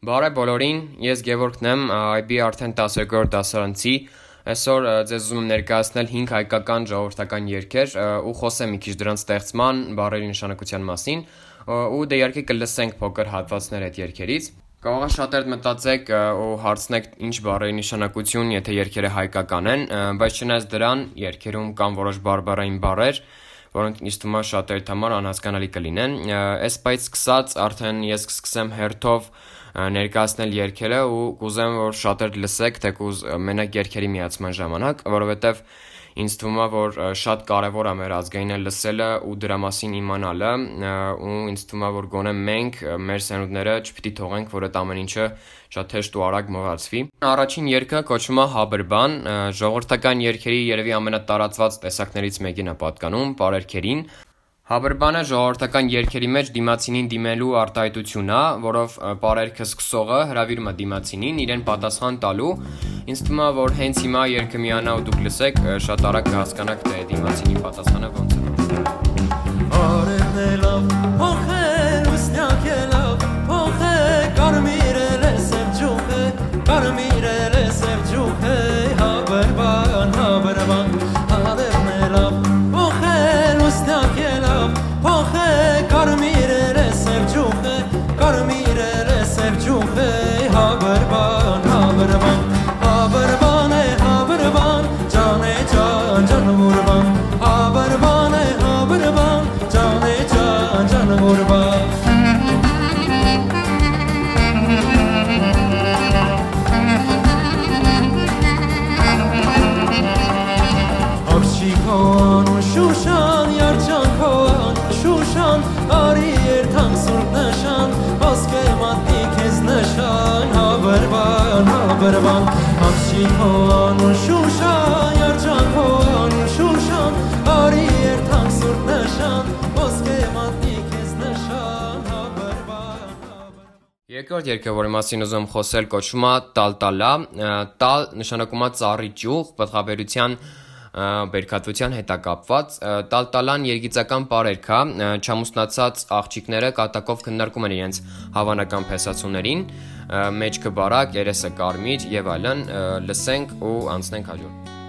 Բարև բոլորին, ես Գևորգն եմ, IB արդեն 12-րդ դասարանցի։ Այսօր ձեզ ուզում եմ ներկայացնել 5 հայկական ժողովրդական երգեր ու խոսեմ մի քիչ դրանց ստեղծման, բառերի նշանակության մասին, ու դե իհարկե կլսենք փոքր հատվածներ այդ երգերից։ Կարող է շատերդ մտածեք ու հարցնեք ինչ բառերի նշանակություն, եթե երգերը հայկական են, բայց չնայած դրան, երգերում կան որոշ բարբառային բառեր, որոնք ինձ թվում է շատերդ համար անհասկանալի կլինեն։ Այս բայց սկսած արդեն ես կսկսեմ հերթով ներկայացնել երգերը ու կուզեմ որ շատեր լսեք թեկուզ մենակ երգերի միացման ժամանակ, որովհետև ինձ թվում է որ շատ կարևոր է մեր ազգայինը լսելը ու դրա մասին իմանալը ու ինձ թվում է որ գոնե մենք մեր սերունդները չպիտի թողենք որ այդ ամեն ինչը շատ հեշտ ու արագ մոռացվի։ Առաջին երգը կոչվում է Հաբրբան, ժողովրդական երգերի երևի ամենատարածված տեսակներից մեկին է պատկանում, բարերքերին։ Հավրբանը ժողովրդական երգերի մեջ դիմացինին դիմելու արտահայտություն է, որով պարերքը սկսողը հրավիրում է դիմացինին իրեն պատասխան տալու։ Ինձ թվում է, որ հենց հիմա երգը միանա ու դուք լսեք, շատ արագ կհասկանաք, թե դիմացինի պատասխանը ոնց է։ հավրվան, հավրվան, աղջիկան ու շուշան, երջանքան ու շուշան, արի երթան սուրբ նշան, ոսկե մատնի քեզ նշան, Երկրորդ երգը, որի մասին ուզում խոսել, կոչվում է տալտալա։ Տալ նշանակում է ծառի ճյուղ, բխաբերության բերքատվության հետ է կապված։ Տալտալան երգիծական պարերք է, չամուսնացած աղջիկները կատակով քննարկում են իրենց հավանական փեսացուներին, մեջքը բարակ, երեսը կարմիր եւ այլն, լսենք ու անցնենք հաջորդ։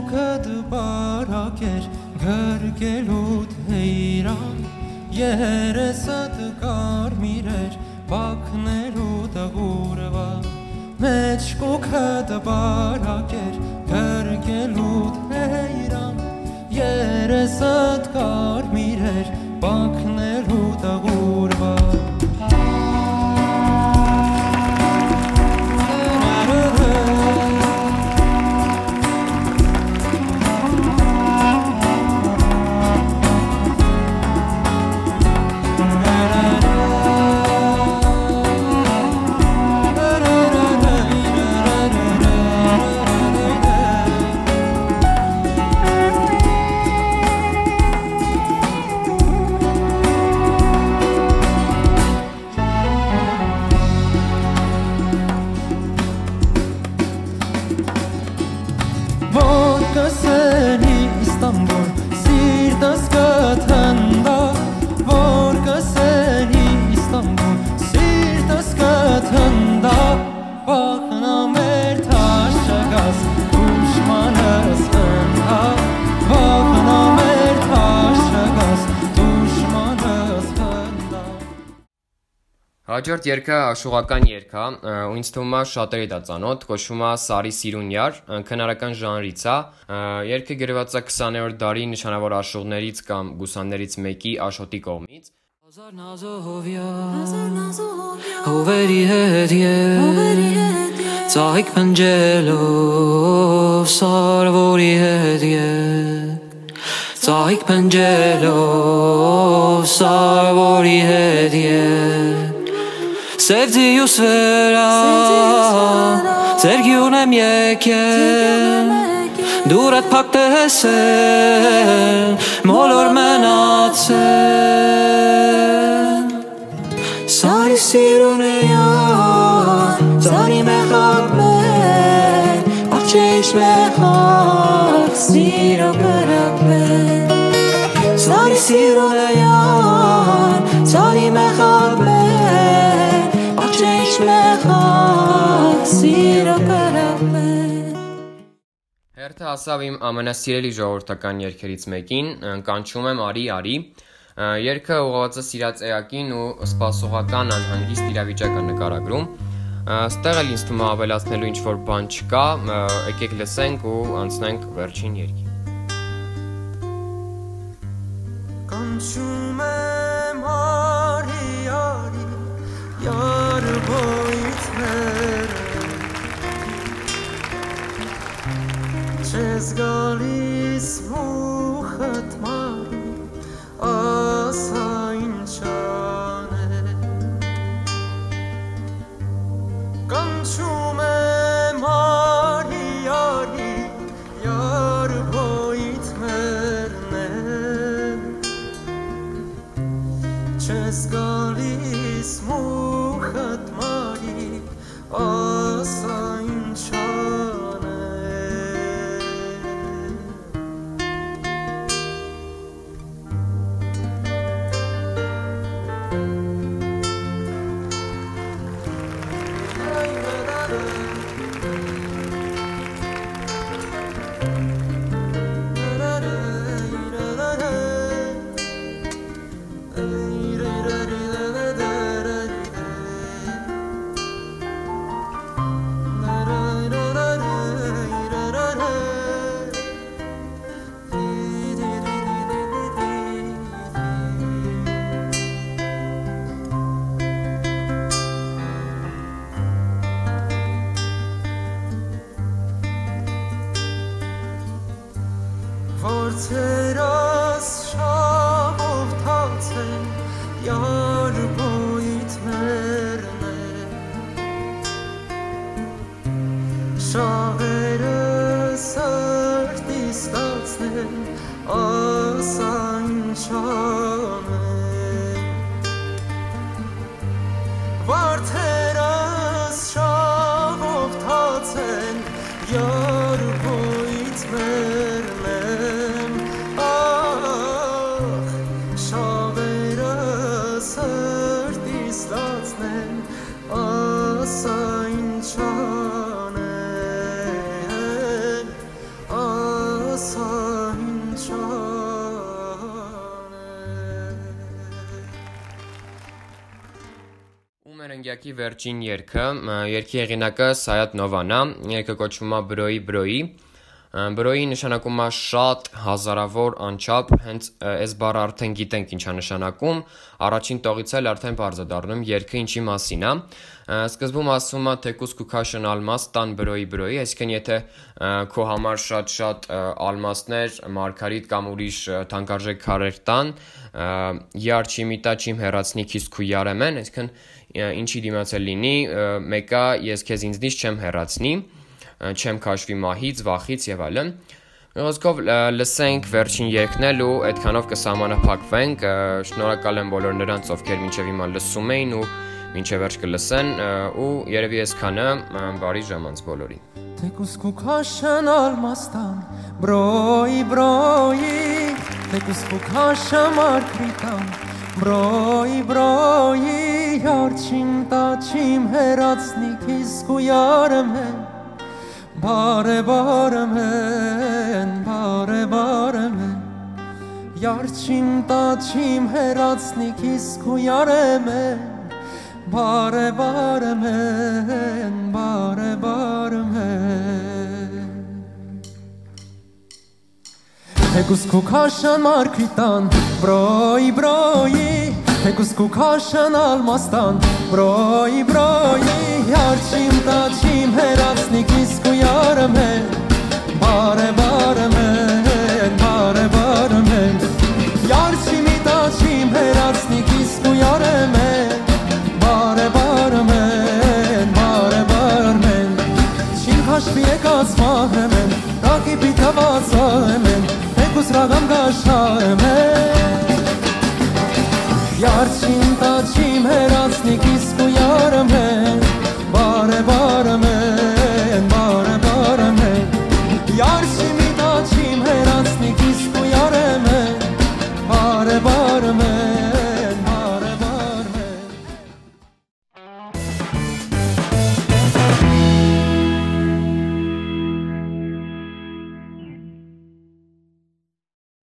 կուքդ բարակեր գրգելուտ հեյրան երեսդ կարմիրեր բակներու դղուրվա մեջ կուքդ բարակեր գրգելուտ հեյրան երեսդ կարմիր էր բանքներու տղուրվա Հաջորդ երգը աշուղական երգ է, ու ինձ թվում է շատերի դա ծանոթ, կոչվում է Սարի Սիրունյար, քնարական ժանրից է։ Երգը գրված է 20-րդ դարի նշանավոր աշուղներից կամ գուսաններից մեկի Աշոտի կողմից։ Հազար նազովյա Հովերի հետ ետ Ծաղիկ պնջելով Սարվորի հետ ետ Ծաղիկ պնջելով Սարվորի հետ Sevdi svera Sergiunem yeken Duret pak të hesen Molor me natsen Sari sirun e jan Sari me hak me Pak që ish Siro me Sari sirun e Sari me hak Սիրո կրապեր Հերթը հասավ իմ ամենասիրելի ժողովրդական երգերից մեկին, կանչում եմ Արի Արի։ Երգը ուղղված է սիրած էակին ու սպասողական անհանգիստ իրավիճակ է նկարագրում։ Ստեղ էլ ինձ թվում է ավելացնելու ինչ որ բան չկա, եկեք լսենք ու անցնենք վերջին երգի։ Կանչում եմ արի արի Յար բոյցներ Չես գալիս մուխըտ մարի Ասա ինչան է Կանչում եմ արի արի Յար բոյցներն Չես գալիս մուխըտ մարի Ասա Որդերս շաղով թացեն Յար բոյթներն է Շաղերը սրտի ստացնեն Ասա ինչան է Ընկյակի վերջին երգը, երգի հեղինակը Սայատ Նովան է, երգը կոչվում է Բրոյի Բրոյի։ Բրոյի նշանակում է շատ հազարավոր անչափ, հենց այս բառը արդեն գիտենք ինչա նշանակում, առաջին տողից էլ արդեն բարձ է դառնում երգը ինչի մասին է։ Սկզբում ասվում է թեկուս կուքաշն ալմաս տան բրոյի բրոյի, այսինքն եթե քո համար շատ-շատ ալմասներ, մարգարիտ կամ ուրիշ թանկարժեք քարեր տան, ա, յար չիմիտա չիմ հերացնի քիզ քու յարեմեն, այսինքն ինչի դիմաց է լինի, ա, մեկը ես քեզ ինձնից չեմ հերացնի, չեմ քաշվի մահից, վախից եւ այլն։ Ոսկով լսենք վերջին երգն էլ ու այդքանով կսահմանափակվենք։ Շնորհակալ եմ բոլոր նրանց, ովքեր մինչև հիմա լսում էին ու մինչև վերջ կլսեն ու երևի այսքանը բարի ժամանց բոլորին։ Թեկուս կուքաշն ալմաստան բրոյի բրոյի Թեկուս կուքաշը մարգրիտան բրոյի բրոյի Յարչին տաչիմ հերացնի քիզ կույարեմ հեն Բարե բարեմ հեն, բարե բարեմ հեն Յարչին տաչիմ հերացնի քիզ կույարեմ հեն Բարե բարեմ հեն, բարե բարեմ հեն Թեկուս կուքաշան մարգրիտան, բրոյի Թեկուս կուքաշան ալմաստան, բրոյի բրոյի Յարչիմ տաչիմ հերացնի քիզ կույարեմ հեն Բարե բարեմ